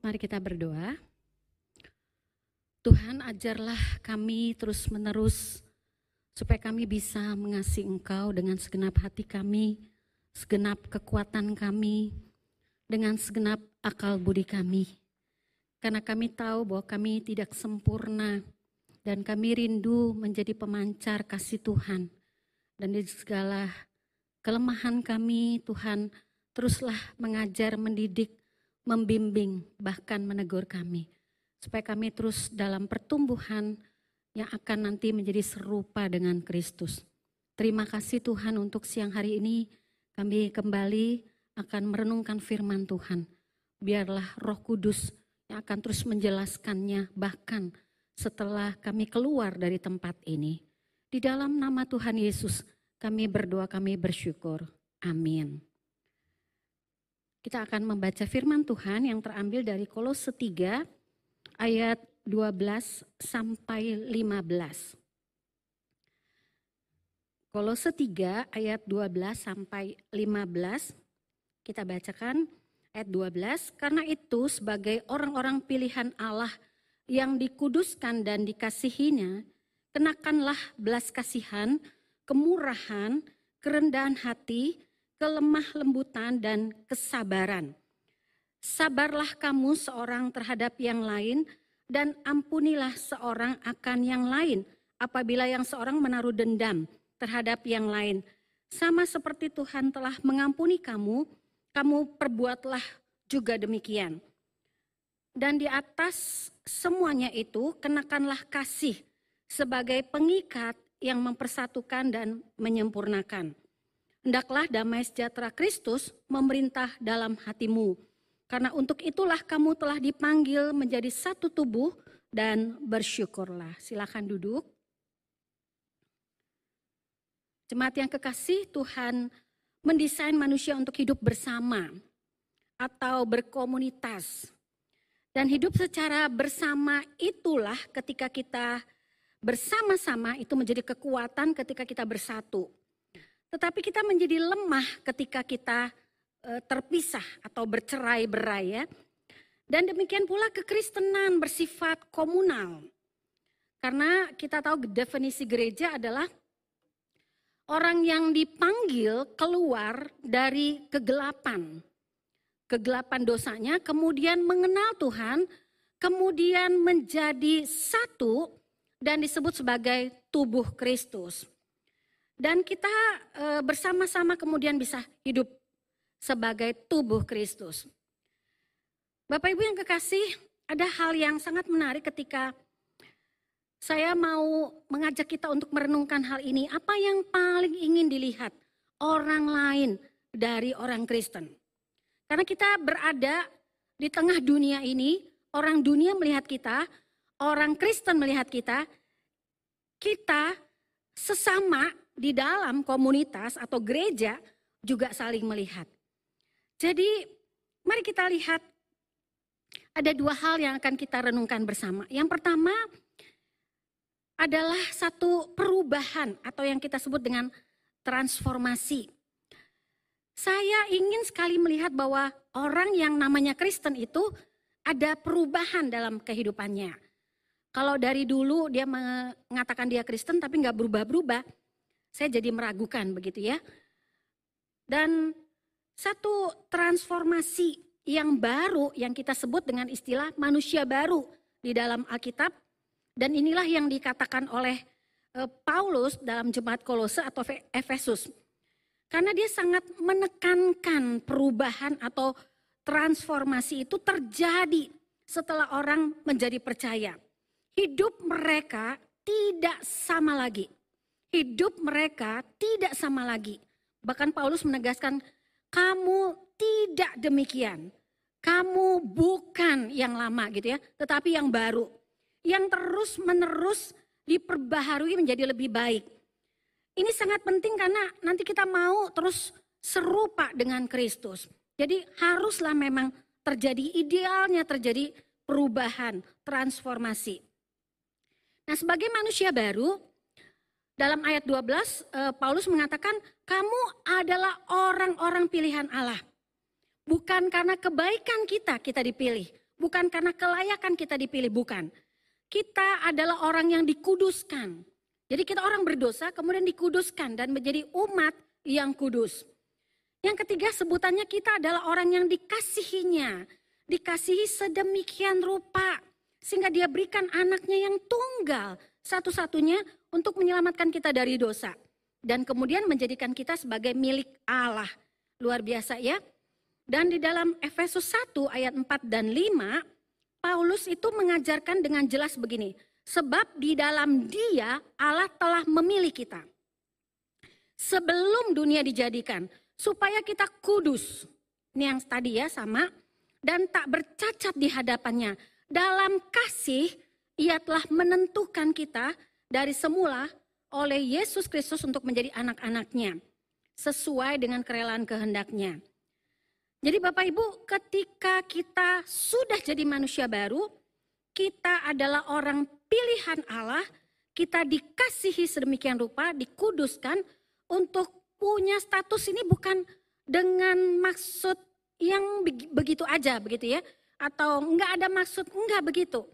Mari kita berdoa. Tuhan ajarlah kami terus-menerus supaya kami bisa mengasihi Engkau dengan segenap hati kami, segenap kekuatan kami, dengan segenap akal budi kami. Karena kami tahu bahwa kami tidak sempurna dan kami rindu menjadi pemancar kasih Tuhan. Dan di segala kelemahan kami, Tuhan teruslah mengajar, mendidik, membimbing, bahkan menegur kami. Supaya kami terus dalam pertumbuhan yang akan nanti menjadi serupa dengan Kristus. Terima kasih Tuhan untuk siang hari ini kami kembali akan merenungkan firman Tuhan. Biarlah roh kudus yang akan terus menjelaskannya bahkan setelah kami keluar dari tempat ini. Di dalam nama Tuhan Yesus kami berdoa, kami bersyukur. Amin. Kita akan membaca firman Tuhan yang terambil dari Kolose 3 ayat 12 sampai 15. Kolose 3 ayat 12 sampai 15 kita bacakan ayat 12 karena itu sebagai orang-orang pilihan Allah yang dikuduskan dan dikasihinya kenakanlah belas kasihan, kemurahan, kerendahan hati, kelemah lembutan dan kesabaran. Sabarlah kamu seorang terhadap yang lain dan ampunilah seorang akan yang lain apabila yang seorang menaruh dendam terhadap yang lain. Sama seperti Tuhan telah mengampuni kamu, kamu perbuatlah juga demikian. Dan di atas semuanya itu kenakanlah kasih sebagai pengikat yang mempersatukan dan menyempurnakan hendaklah damai sejahtera Kristus memerintah dalam hatimu. Karena untuk itulah kamu telah dipanggil menjadi satu tubuh dan bersyukurlah. Silakan duduk. Jemaat yang kekasih, Tuhan mendesain manusia untuk hidup bersama atau berkomunitas. Dan hidup secara bersama itulah ketika kita bersama-sama itu menjadi kekuatan ketika kita bersatu. Tetapi kita menjadi lemah ketika kita e, terpisah atau bercerai-berai ya. Dan demikian pula kekristenan bersifat komunal. Karena kita tahu definisi gereja adalah orang yang dipanggil keluar dari kegelapan. Kegelapan dosanya kemudian mengenal Tuhan, kemudian menjadi satu dan disebut sebagai tubuh Kristus. Dan kita e, bersama-sama kemudian bisa hidup sebagai tubuh Kristus. Bapak Ibu yang kekasih, ada hal yang sangat menarik ketika saya mau mengajak kita untuk merenungkan hal ini. Apa yang paling ingin dilihat orang lain dari orang Kristen? Karena kita berada di tengah dunia ini, orang dunia melihat kita, orang Kristen melihat kita, kita sesama di dalam komunitas atau gereja juga saling melihat. Jadi mari kita lihat ada dua hal yang akan kita renungkan bersama. Yang pertama adalah satu perubahan atau yang kita sebut dengan transformasi. Saya ingin sekali melihat bahwa orang yang namanya Kristen itu ada perubahan dalam kehidupannya. Kalau dari dulu dia mengatakan dia Kristen tapi nggak berubah-berubah, saya jadi meragukan begitu ya. Dan satu transformasi yang baru yang kita sebut dengan istilah manusia baru di dalam Alkitab. Dan inilah yang dikatakan oleh eh, Paulus dalam jemaat Kolose atau Efesus. Karena dia sangat menekankan perubahan atau transformasi itu terjadi setelah orang menjadi percaya. Hidup mereka tidak sama lagi hidup mereka tidak sama lagi. Bahkan Paulus menegaskan, kamu tidak demikian. Kamu bukan yang lama gitu ya, tetapi yang baru. Yang terus menerus diperbaharui menjadi lebih baik. Ini sangat penting karena nanti kita mau terus serupa dengan Kristus. Jadi haruslah memang terjadi idealnya terjadi perubahan, transformasi. Nah sebagai manusia baru, dalam ayat 12 eh, Paulus mengatakan kamu adalah orang-orang pilihan Allah. Bukan karena kebaikan kita kita dipilih, bukan karena kelayakan kita dipilih, bukan. Kita adalah orang yang dikuduskan. Jadi kita orang berdosa kemudian dikuduskan dan menjadi umat yang kudus. Yang ketiga sebutannya kita adalah orang yang dikasihinya. Dikasihi sedemikian rupa. Sehingga dia berikan anaknya yang tunggal. Satu-satunya untuk menyelamatkan kita dari dosa. Dan kemudian menjadikan kita sebagai milik Allah. Luar biasa ya. Dan di dalam Efesus 1 ayat 4 dan 5, Paulus itu mengajarkan dengan jelas begini. Sebab di dalam dia Allah telah memilih kita. Sebelum dunia dijadikan. Supaya kita kudus. Ini yang tadi ya sama. Dan tak bercacat di hadapannya. Dalam kasih ia telah menentukan kita dari semula oleh Yesus Kristus untuk menjadi anak-anaknya. Sesuai dengan kerelaan kehendaknya. Jadi Bapak Ibu ketika kita sudah jadi manusia baru, kita adalah orang pilihan Allah, kita dikasihi sedemikian rupa, dikuduskan untuk punya status ini bukan dengan maksud yang begitu aja begitu ya atau enggak ada maksud enggak begitu.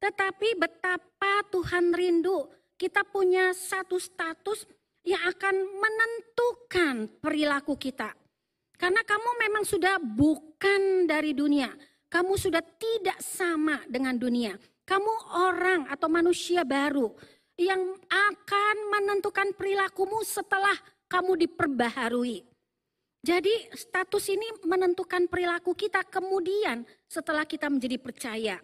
Tetapi betapa Tuhan rindu kita punya satu status yang akan menentukan perilaku kita. Karena kamu memang sudah bukan dari dunia. Kamu sudah tidak sama dengan dunia. Kamu orang atau manusia baru yang akan menentukan perilakumu setelah kamu diperbaharui. Jadi status ini menentukan perilaku kita kemudian setelah kita menjadi percaya.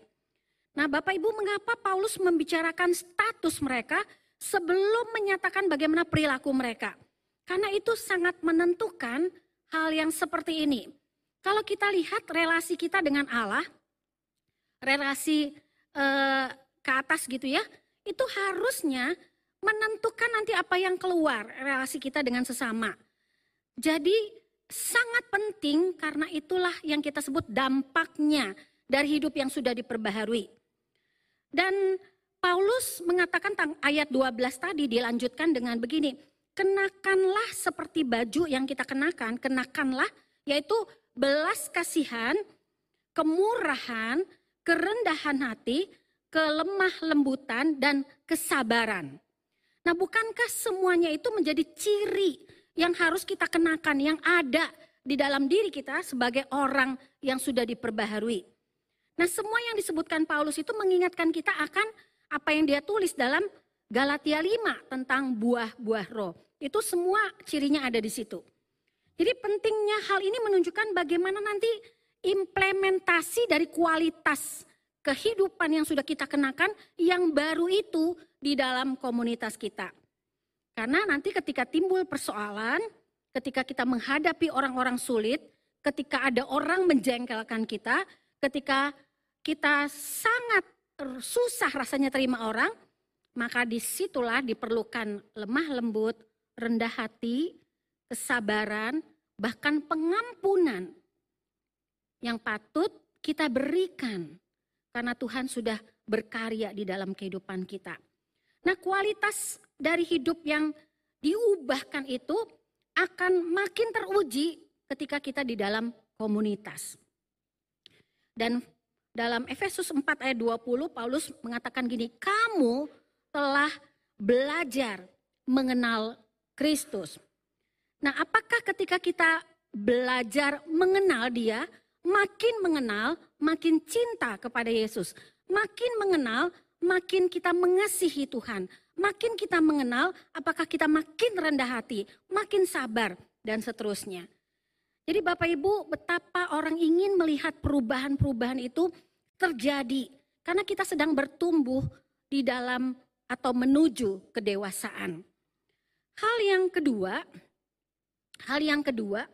Nah Bapak Ibu mengapa Paulus membicarakan status mereka sebelum menyatakan bagaimana perilaku mereka? Karena itu sangat menentukan hal yang seperti ini. Kalau kita lihat relasi kita dengan Allah, relasi eh, ke atas gitu ya, itu harusnya menentukan nanti apa yang keluar relasi kita dengan sesama. Jadi sangat penting karena itulah yang kita sebut dampaknya dari hidup yang sudah diperbaharui. Dan Paulus mengatakan tentang ayat 12 tadi dilanjutkan dengan begini, kenakanlah seperti baju yang kita kenakan, kenakanlah yaitu belas kasihan, kemurahan, kerendahan hati, kelemah lembutan, dan kesabaran. Nah bukankah semuanya itu menjadi ciri yang harus kita kenakan, yang ada di dalam diri kita sebagai orang yang sudah diperbaharui. Nah semua yang disebutkan Paulus itu mengingatkan kita akan apa yang dia tulis dalam Galatia 5 tentang buah-buah roh. Itu semua cirinya ada di situ. Jadi pentingnya hal ini menunjukkan bagaimana nanti implementasi dari kualitas kehidupan yang sudah kita kenakan yang baru itu di dalam komunitas kita. Karena nanti ketika timbul persoalan, ketika kita menghadapi orang-orang sulit, ketika ada orang menjengkelkan kita, ketika kita sangat susah rasanya terima orang, maka di situlah diperlukan lemah lembut, rendah hati, kesabaran, bahkan pengampunan yang patut kita berikan karena Tuhan sudah berkarya di dalam kehidupan kita. Nah, kualitas dari hidup yang diubahkan itu akan makin teruji ketika kita di dalam komunitas. Dan dalam Efesus 4 ayat 20 Paulus mengatakan gini, kamu telah belajar mengenal Kristus. Nah, apakah ketika kita belajar mengenal Dia, makin mengenal, makin cinta kepada Yesus, makin mengenal, makin kita mengasihi Tuhan, makin kita mengenal, apakah kita makin rendah hati, makin sabar, dan seterusnya. Jadi, Bapak Ibu, betapa orang ingin melihat perubahan-perubahan itu terjadi karena kita sedang bertumbuh di dalam atau menuju kedewasaan. Hal yang kedua, hal yang kedua,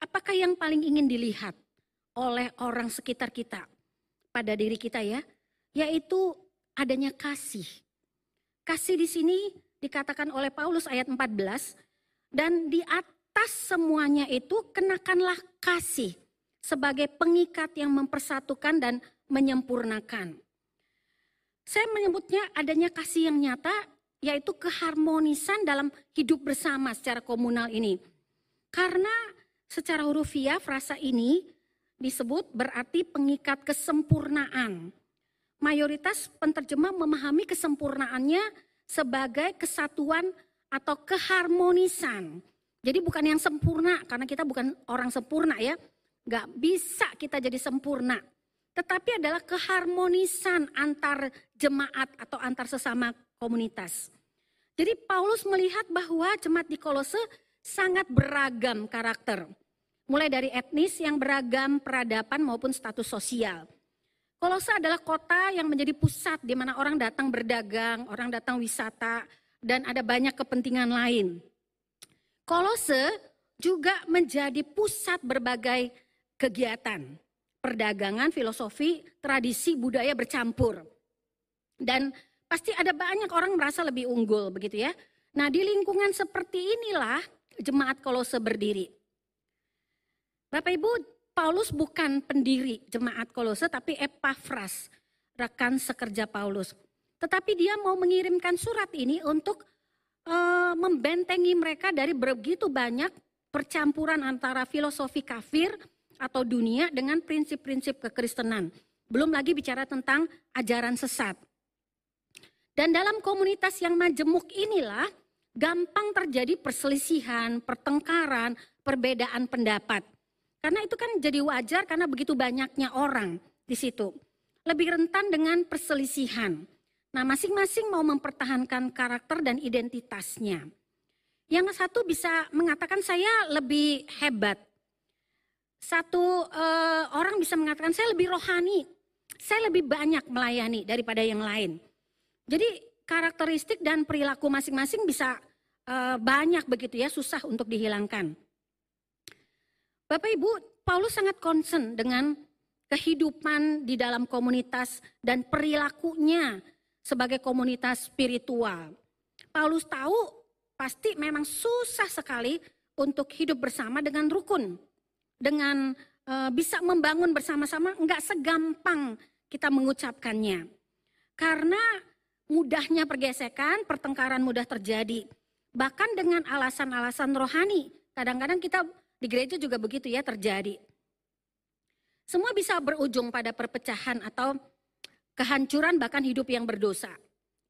apakah yang paling ingin dilihat oleh orang sekitar kita pada diri kita ya, yaitu adanya kasih. Kasih di sini dikatakan oleh Paulus ayat 14 dan di atas semuanya itu kenakanlah kasih sebagai pengikat yang mempersatukan dan menyempurnakan. Saya menyebutnya adanya kasih yang nyata yaitu keharmonisan dalam hidup bersama secara komunal ini. Karena secara hurufiah frasa ini disebut berarti pengikat kesempurnaan. Mayoritas penterjemah memahami kesempurnaannya sebagai kesatuan atau keharmonisan. Jadi bukan yang sempurna, karena kita bukan orang sempurna ya. Gak bisa kita jadi sempurna. Tetapi adalah keharmonisan antar jemaat atau antar sesama komunitas. Jadi Paulus melihat bahwa jemaat di Kolose sangat beragam karakter. Mulai dari etnis yang beragam, peradaban maupun status sosial. Kolose adalah kota yang menjadi pusat di mana orang datang berdagang, orang datang wisata, dan ada banyak kepentingan lain. Kolose juga menjadi pusat berbagai kegiatan, perdagangan, filosofi, tradisi, budaya bercampur. Dan pasti ada banyak orang merasa lebih unggul begitu ya. Nah di lingkungan seperti inilah jemaat kolose berdiri. Bapak Ibu, Paulus bukan pendiri jemaat kolose tapi Epafras, rekan sekerja Paulus. Tetapi dia mau mengirimkan surat ini untuk uh, membentengi mereka dari begitu banyak percampuran antara filosofi kafir atau dunia dengan prinsip-prinsip kekristenan. Belum lagi bicara tentang ajaran sesat. Dan dalam komunitas yang majemuk inilah gampang terjadi perselisihan, pertengkaran, perbedaan pendapat. Karena itu kan jadi wajar karena begitu banyaknya orang di situ. Lebih rentan dengan perselisihan. Nah masing-masing mau mempertahankan karakter dan identitasnya. Yang satu bisa mengatakan saya lebih hebat. Satu uh, orang bisa mengatakan saya lebih rohani. Saya lebih banyak melayani daripada yang lain. Jadi karakteristik dan perilaku masing-masing bisa uh, banyak begitu ya, susah untuk dihilangkan. Bapak Ibu, Paulus sangat concern dengan kehidupan di dalam komunitas dan perilakunya sebagai komunitas spiritual. Paulus tahu pasti memang susah sekali untuk hidup bersama dengan rukun. Dengan e, bisa membangun bersama-sama enggak segampang kita mengucapkannya. Karena mudahnya pergesekan, pertengkaran mudah terjadi. Bahkan dengan alasan-alasan rohani. Kadang-kadang kita di gereja juga begitu ya terjadi. Semua bisa berujung pada perpecahan atau kehancuran bahkan hidup yang berdosa.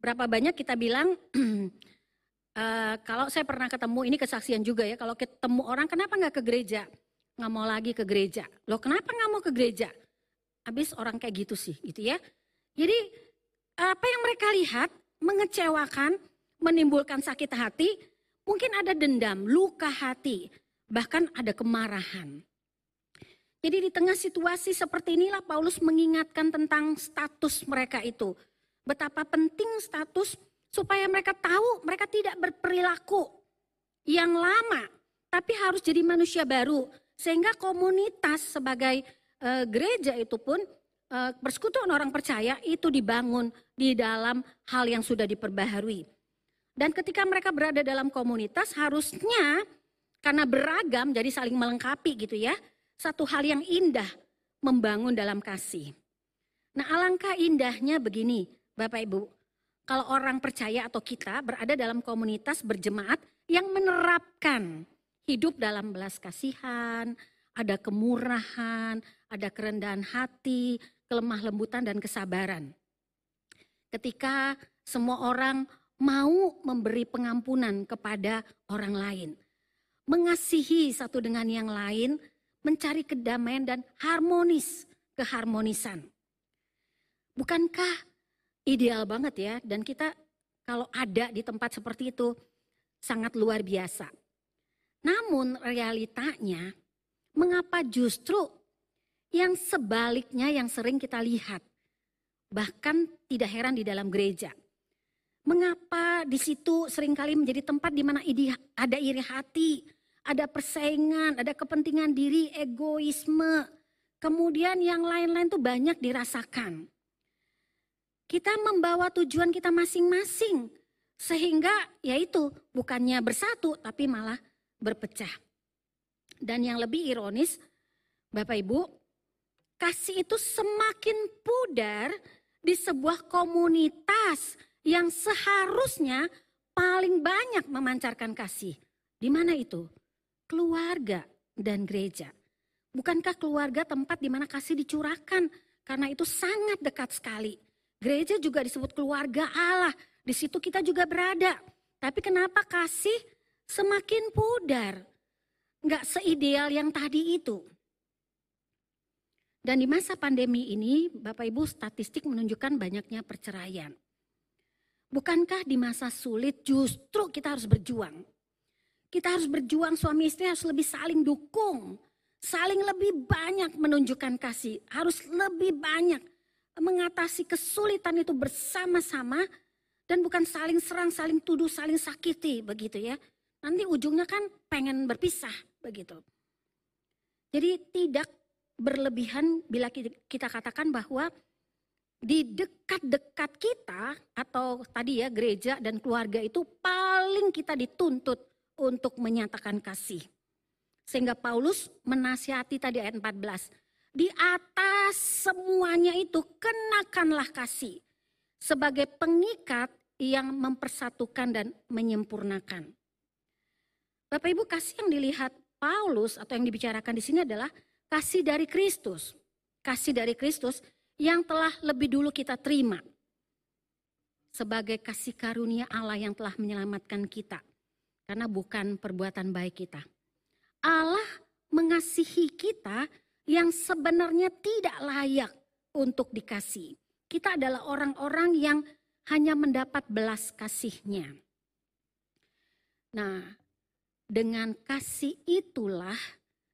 Berapa banyak kita bilang, uh, kalau saya pernah ketemu, ini kesaksian juga ya, kalau ketemu orang kenapa nggak ke gereja? Nggak mau lagi ke gereja. Loh kenapa nggak mau ke gereja? Habis orang kayak gitu sih gitu ya. Jadi apa yang mereka lihat mengecewakan, menimbulkan sakit hati, mungkin ada dendam, luka hati, bahkan ada kemarahan. Jadi di tengah situasi seperti inilah Paulus mengingatkan tentang status mereka itu. Betapa penting status supaya mereka tahu mereka tidak berperilaku yang lama, tapi harus jadi manusia baru. Sehingga komunitas sebagai e, gereja itu pun e, persekutuan orang percaya itu dibangun di dalam hal yang sudah diperbaharui. Dan ketika mereka berada dalam komunitas harusnya karena beragam jadi saling melengkapi gitu ya. Satu hal yang indah membangun dalam kasih. Nah alangkah indahnya begini Bapak Ibu. Kalau orang percaya atau kita berada dalam komunitas berjemaat yang menerapkan hidup dalam belas kasihan, ada kemurahan, ada kerendahan hati, kelemah lembutan dan kesabaran. Ketika semua orang mau memberi pengampunan kepada orang lain mengasihi satu dengan yang lain, mencari kedamaian dan harmonis, keharmonisan. Bukankah ideal banget ya dan kita kalau ada di tempat seperti itu sangat luar biasa. Namun realitanya mengapa justru yang sebaliknya yang sering kita lihat bahkan tidak heran di dalam gereja. Mengapa di situ sering kali menjadi tempat di mana ada iri hati, ada persaingan, ada kepentingan diri, egoisme. Kemudian yang lain-lain tuh banyak dirasakan. Kita membawa tujuan kita masing-masing. Sehingga yaitu bukannya bersatu tapi malah berpecah. Dan yang lebih ironis, Bapak Ibu, kasih itu semakin pudar di sebuah komunitas yang seharusnya paling banyak memancarkan kasih. Di mana itu? Keluarga dan gereja. Bukankah keluarga tempat di mana kasih dicurahkan? Karena itu sangat dekat sekali. Gereja juga disebut keluarga Allah. Di situ kita juga berada. Tapi kenapa kasih semakin pudar? Nggak seideal yang tadi itu. Dan di masa pandemi ini, Bapak Ibu statistik menunjukkan banyaknya perceraian. Bukankah di masa sulit justru kita harus berjuang? Kita harus berjuang suami istri harus lebih saling dukung, saling lebih banyak menunjukkan kasih, harus lebih banyak mengatasi kesulitan itu bersama-sama dan bukan saling serang, saling tuduh, saling sakiti begitu ya. Nanti ujungnya kan pengen berpisah begitu. Jadi tidak berlebihan bila kita katakan bahwa di dekat-dekat kita atau tadi ya gereja dan keluarga itu paling kita dituntut untuk menyatakan kasih. Sehingga Paulus menasihati tadi ayat 14. Di atas semuanya itu kenakanlah kasih sebagai pengikat yang mempersatukan dan menyempurnakan. Bapak Ibu kasih yang dilihat Paulus atau yang dibicarakan di sini adalah kasih dari Kristus. Kasih dari Kristus yang telah lebih dulu kita terima. Sebagai kasih karunia Allah yang telah menyelamatkan kita. Karena bukan perbuatan baik kita. Allah mengasihi kita yang sebenarnya tidak layak untuk dikasih. Kita adalah orang-orang yang hanya mendapat belas kasihnya. Nah, dengan kasih itulah,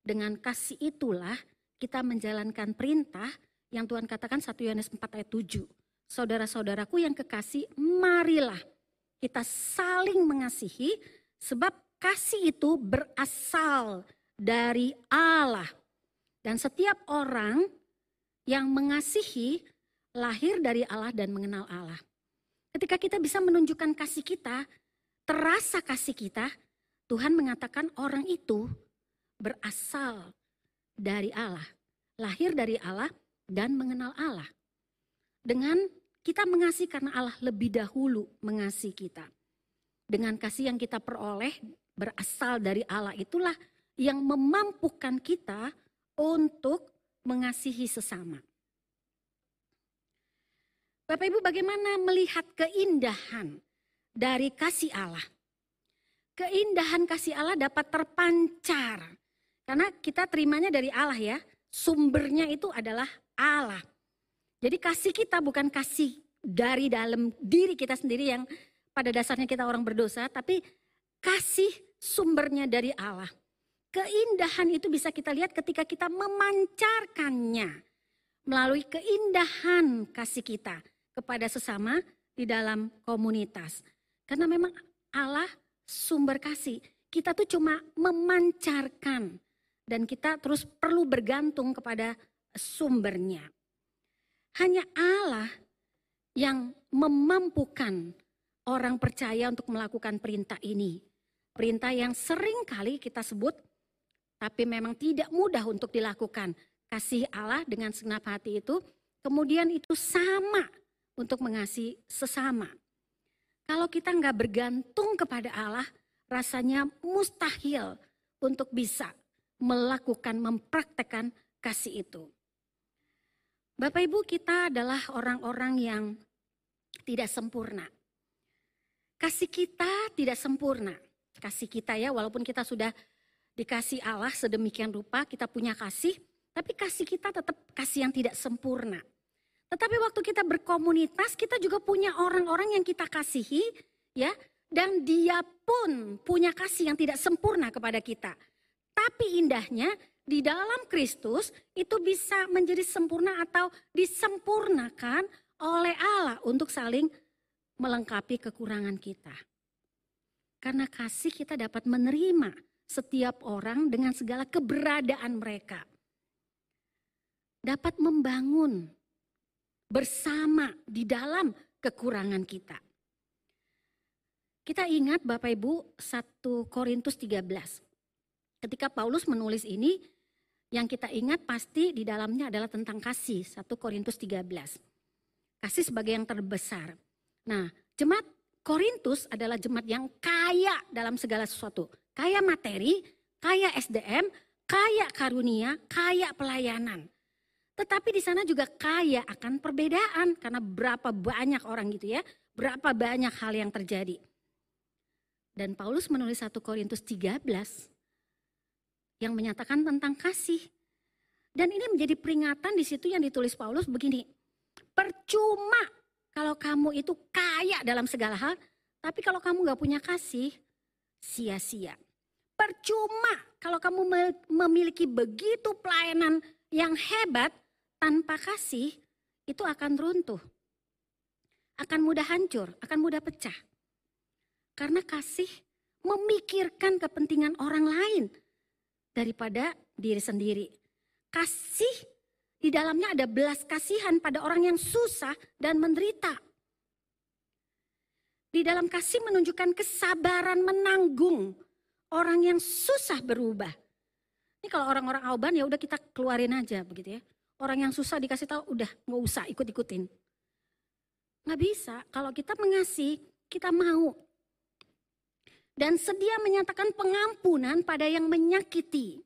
dengan kasih itulah kita menjalankan perintah yang Tuhan katakan 1 Yohanes 4 ayat 7. Saudara-saudaraku yang kekasih, marilah kita saling mengasihi sebab kasih itu berasal dari Allah. Dan setiap orang yang mengasihi lahir dari Allah dan mengenal Allah. Ketika kita bisa menunjukkan kasih kita, terasa kasih kita, Tuhan mengatakan orang itu berasal dari Allah, lahir dari Allah dan mengenal Allah. Dengan kita mengasihi karena Allah lebih dahulu mengasihi kita. Dengan kasih yang kita peroleh berasal dari Allah itulah yang memampukan kita untuk mengasihi sesama. Bapak Ibu bagaimana melihat keindahan dari kasih Allah? Keindahan kasih Allah dapat terpancar. Karena kita terimanya dari Allah ya. Sumbernya itu adalah Allah. Jadi kasih kita bukan kasih dari dalam diri kita sendiri yang pada dasarnya kita orang berdosa, tapi kasih sumbernya dari Allah. Keindahan itu bisa kita lihat ketika kita memancarkannya melalui keindahan kasih kita kepada sesama di dalam komunitas. Karena memang Allah sumber kasih. Kita tuh cuma memancarkan dan kita terus perlu bergantung kepada sumbernya. Hanya Allah yang memampukan orang percaya untuk melakukan perintah ini. Perintah yang sering kali kita sebut, tapi memang tidak mudah untuk dilakukan. Kasih Allah dengan segenap hati itu, kemudian itu sama untuk mengasihi sesama. Kalau kita nggak bergantung kepada Allah, rasanya mustahil untuk bisa melakukan, mempraktekkan kasih itu. Bapak Ibu kita adalah orang-orang yang tidak sempurna. Kasih kita tidak sempurna kasih kita ya, walaupun kita sudah dikasih Allah sedemikian rupa, kita punya kasih, tapi kasih kita tetap kasih yang tidak sempurna. Tetapi waktu kita berkomunitas, kita juga punya orang-orang yang kita kasihi, ya, dan dia pun punya kasih yang tidak sempurna kepada kita. Tapi indahnya di dalam Kristus itu bisa menjadi sempurna atau disempurnakan oleh Allah untuk saling melengkapi kekurangan kita. Karena kasih kita dapat menerima setiap orang dengan segala keberadaan mereka. Dapat membangun bersama di dalam kekurangan kita. Kita ingat Bapak Ibu 1 Korintus 13. Ketika Paulus menulis ini, yang kita ingat pasti di dalamnya adalah tentang kasih, 1 Korintus 13. Kasih sebagai yang terbesar. Nah, jemaat Korintus adalah jemaat yang kaya dalam segala sesuatu. Kaya materi, kaya SDM, kaya karunia, kaya pelayanan. Tetapi di sana juga kaya akan perbedaan karena berapa banyak orang gitu ya, berapa banyak hal yang terjadi. Dan Paulus menulis 1 Korintus 13 yang menyatakan tentang kasih. Dan ini menjadi peringatan di situ yang ditulis Paulus begini. Percuma kalau kamu itu kaya dalam segala hal, tapi kalau kamu gak punya kasih, sia-sia. Percuma kalau kamu memiliki begitu pelayanan yang hebat, tanpa kasih itu akan runtuh. Akan mudah hancur, akan mudah pecah. Karena kasih memikirkan kepentingan orang lain daripada diri sendiri. Kasih di dalamnya ada belas kasihan pada orang yang susah dan menderita. Di dalam kasih menunjukkan kesabaran menanggung orang yang susah berubah. Ini kalau orang-orang auban ya udah kita keluarin aja begitu ya. Orang yang susah dikasih tahu, udah nggak usah ikut-ikutin. Nggak bisa, kalau kita mengasihi, kita mau. Dan sedia menyatakan pengampunan pada yang menyakiti.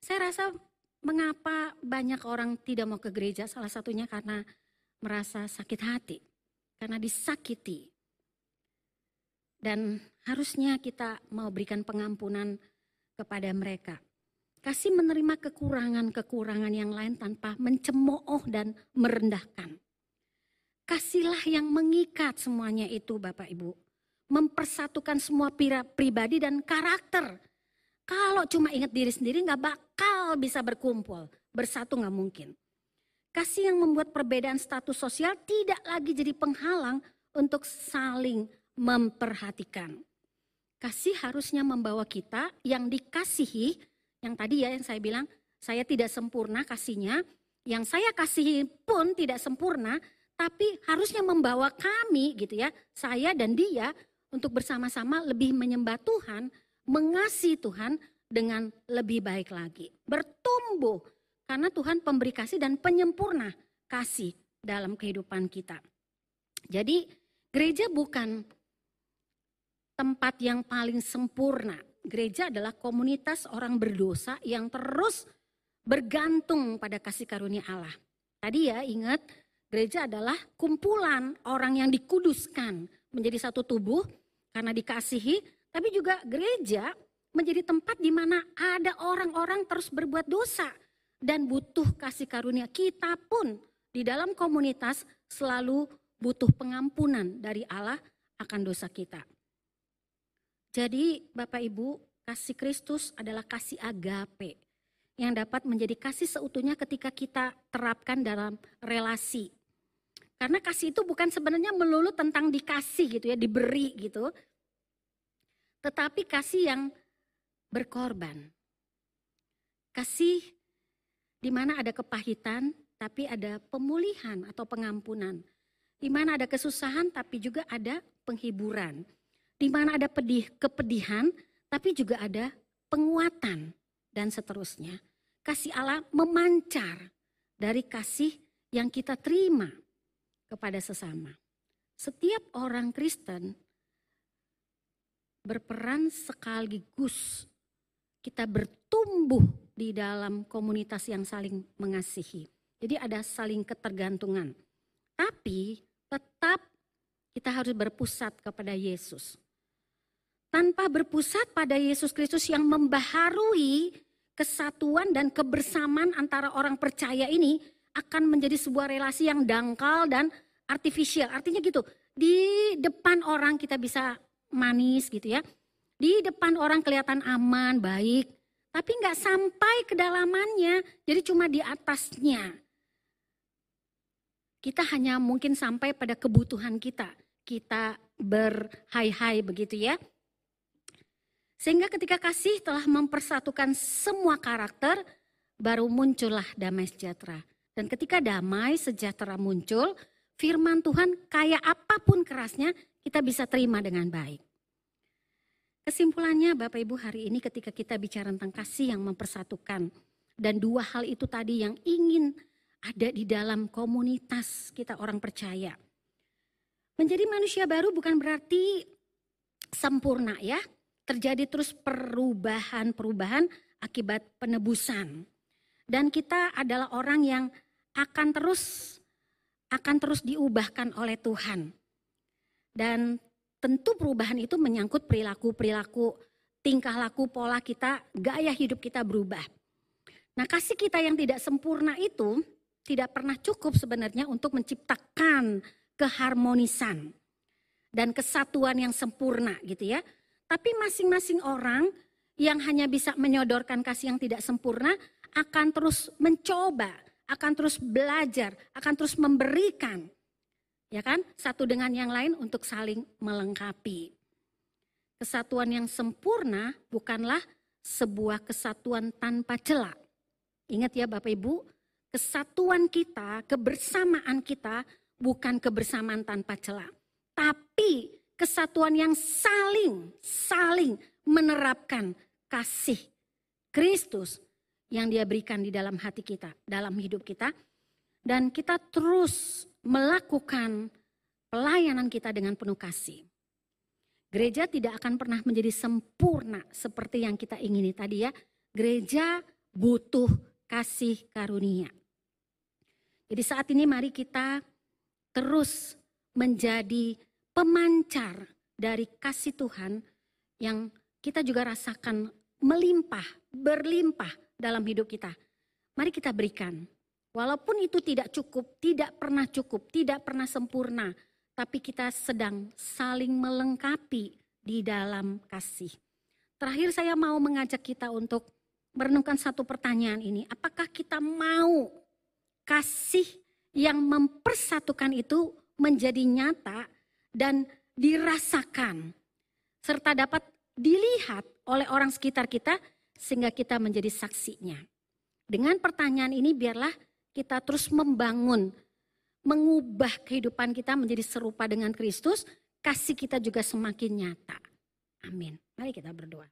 Saya rasa mengapa banyak orang tidak mau ke gereja, salah satunya karena merasa sakit hati. Karena disakiti. Dan harusnya kita mau berikan pengampunan kepada mereka. Kasih menerima kekurangan-kekurangan yang lain tanpa mencemooh dan merendahkan. Kasihlah yang mengikat semuanya itu Bapak Ibu. Mempersatukan semua pribadi dan karakter. Kalau cuma ingat diri sendiri nggak bakal bisa berkumpul. Bersatu nggak mungkin. Kasih yang membuat perbedaan status sosial tidak lagi jadi penghalang untuk saling memperhatikan. Kasih harusnya membawa kita yang dikasihi yang tadi ya yang saya bilang, saya tidak sempurna kasihnya, yang saya kasihi pun tidak sempurna, tapi harusnya membawa kami gitu ya, saya dan dia untuk bersama-sama lebih menyembah Tuhan, mengasihi Tuhan dengan lebih baik lagi. Bertumbuh karena Tuhan pemberi kasih dan penyempurna kasih dalam kehidupan kita. Jadi gereja bukan tempat yang paling sempurna, gereja adalah komunitas orang berdosa yang terus bergantung pada kasih karunia Allah. Tadi ya ingat, gereja adalah kumpulan orang yang dikuduskan menjadi satu tubuh karena dikasihi, tapi juga gereja menjadi tempat di mana ada orang-orang terus berbuat dosa dan butuh kasih karunia. Kita pun di dalam komunitas selalu butuh pengampunan dari Allah akan dosa kita. Jadi Bapak Ibu, kasih Kristus adalah kasih agape yang dapat menjadi kasih seutuhnya ketika kita terapkan dalam relasi. Karena kasih itu bukan sebenarnya melulu tentang dikasih gitu ya, diberi gitu. Tetapi kasih yang berkorban. Kasih di mana ada kepahitan tapi ada pemulihan atau pengampunan. Di mana ada kesusahan tapi juga ada penghiburan di mana ada pedih, kepedihan, tapi juga ada penguatan dan seterusnya. Kasih Allah memancar dari kasih yang kita terima kepada sesama. Setiap orang Kristen berperan sekaligus kita bertumbuh di dalam komunitas yang saling mengasihi. Jadi ada saling ketergantungan. Tapi tetap kita harus berpusat kepada Yesus tanpa berpusat pada Yesus Kristus yang membaharui kesatuan dan kebersamaan antara orang percaya ini akan menjadi sebuah relasi yang dangkal dan artifisial. Artinya gitu, di depan orang kita bisa manis gitu ya. Di depan orang kelihatan aman, baik. Tapi nggak sampai kedalamannya, jadi cuma di atasnya. Kita hanya mungkin sampai pada kebutuhan kita. Kita berhai-hai begitu ya. Sehingga ketika kasih telah mempersatukan semua karakter, baru muncullah damai sejahtera. Dan ketika damai sejahtera muncul, firman Tuhan kayak apa pun kerasnya, kita bisa terima dengan baik. Kesimpulannya Bapak Ibu hari ini ketika kita bicara tentang kasih yang mempersatukan. Dan dua hal itu tadi yang ingin ada di dalam komunitas kita orang percaya. Menjadi manusia baru bukan berarti sempurna ya terjadi terus perubahan-perubahan akibat penebusan. Dan kita adalah orang yang akan terus akan terus diubahkan oleh Tuhan. Dan tentu perubahan itu menyangkut perilaku-perilaku, tingkah laku, pola kita, gaya hidup kita berubah. Nah, kasih kita yang tidak sempurna itu tidak pernah cukup sebenarnya untuk menciptakan keharmonisan dan kesatuan yang sempurna gitu ya. Tapi masing-masing orang yang hanya bisa menyodorkan kasih yang tidak sempurna akan terus mencoba, akan terus belajar, akan terus memberikan. Ya kan? Satu dengan yang lain untuk saling melengkapi. Kesatuan yang sempurna bukanlah sebuah kesatuan tanpa celah Ingat ya Bapak Ibu, kesatuan kita, kebersamaan kita bukan kebersamaan tanpa celah. Tapi kesatuan yang saling, saling menerapkan kasih Kristus yang dia berikan di dalam hati kita, dalam hidup kita. Dan kita terus melakukan pelayanan kita dengan penuh kasih. Gereja tidak akan pernah menjadi sempurna seperti yang kita ingini tadi ya. Gereja butuh kasih karunia. Jadi saat ini mari kita terus menjadi pemancar dari kasih Tuhan yang kita juga rasakan melimpah, berlimpah dalam hidup kita. Mari kita berikan. Walaupun itu tidak cukup, tidak pernah cukup, tidak pernah sempurna, tapi kita sedang saling melengkapi di dalam kasih. Terakhir saya mau mengajak kita untuk merenungkan satu pertanyaan ini. Apakah kita mau kasih yang mempersatukan itu menjadi nyata dan dirasakan serta dapat dilihat oleh orang sekitar kita sehingga kita menjadi saksinya. Dengan pertanyaan ini biarlah kita terus membangun, mengubah kehidupan kita menjadi serupa dengan Kristus, kasih kita juga semakin nyata. Amin. Mari kita berdoa.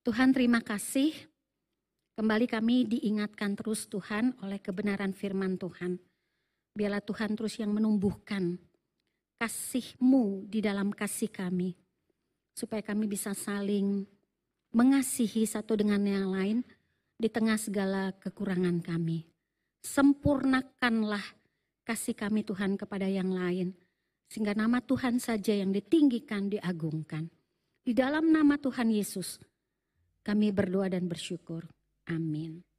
Tuhan terima kasih. Kembali kami diingatkan terus Tuhan oleh kebenaran firman Tuhan. Biarlah Tuhan terus yang menumbuhkan kasih-Mu di dalam kasih kami. Supaya kami bisa saling mengasihi satu dengan yang lain di tengah segala kekurangan kami. Sempurnakanlah kasih kami Tuhan kepada yang lain. Sehingga nama Tuhan saja yang ditinggikan, diagungkan. Di dalam nama Tuhan Yesus, kami berdoa dan bersyukur. Amin.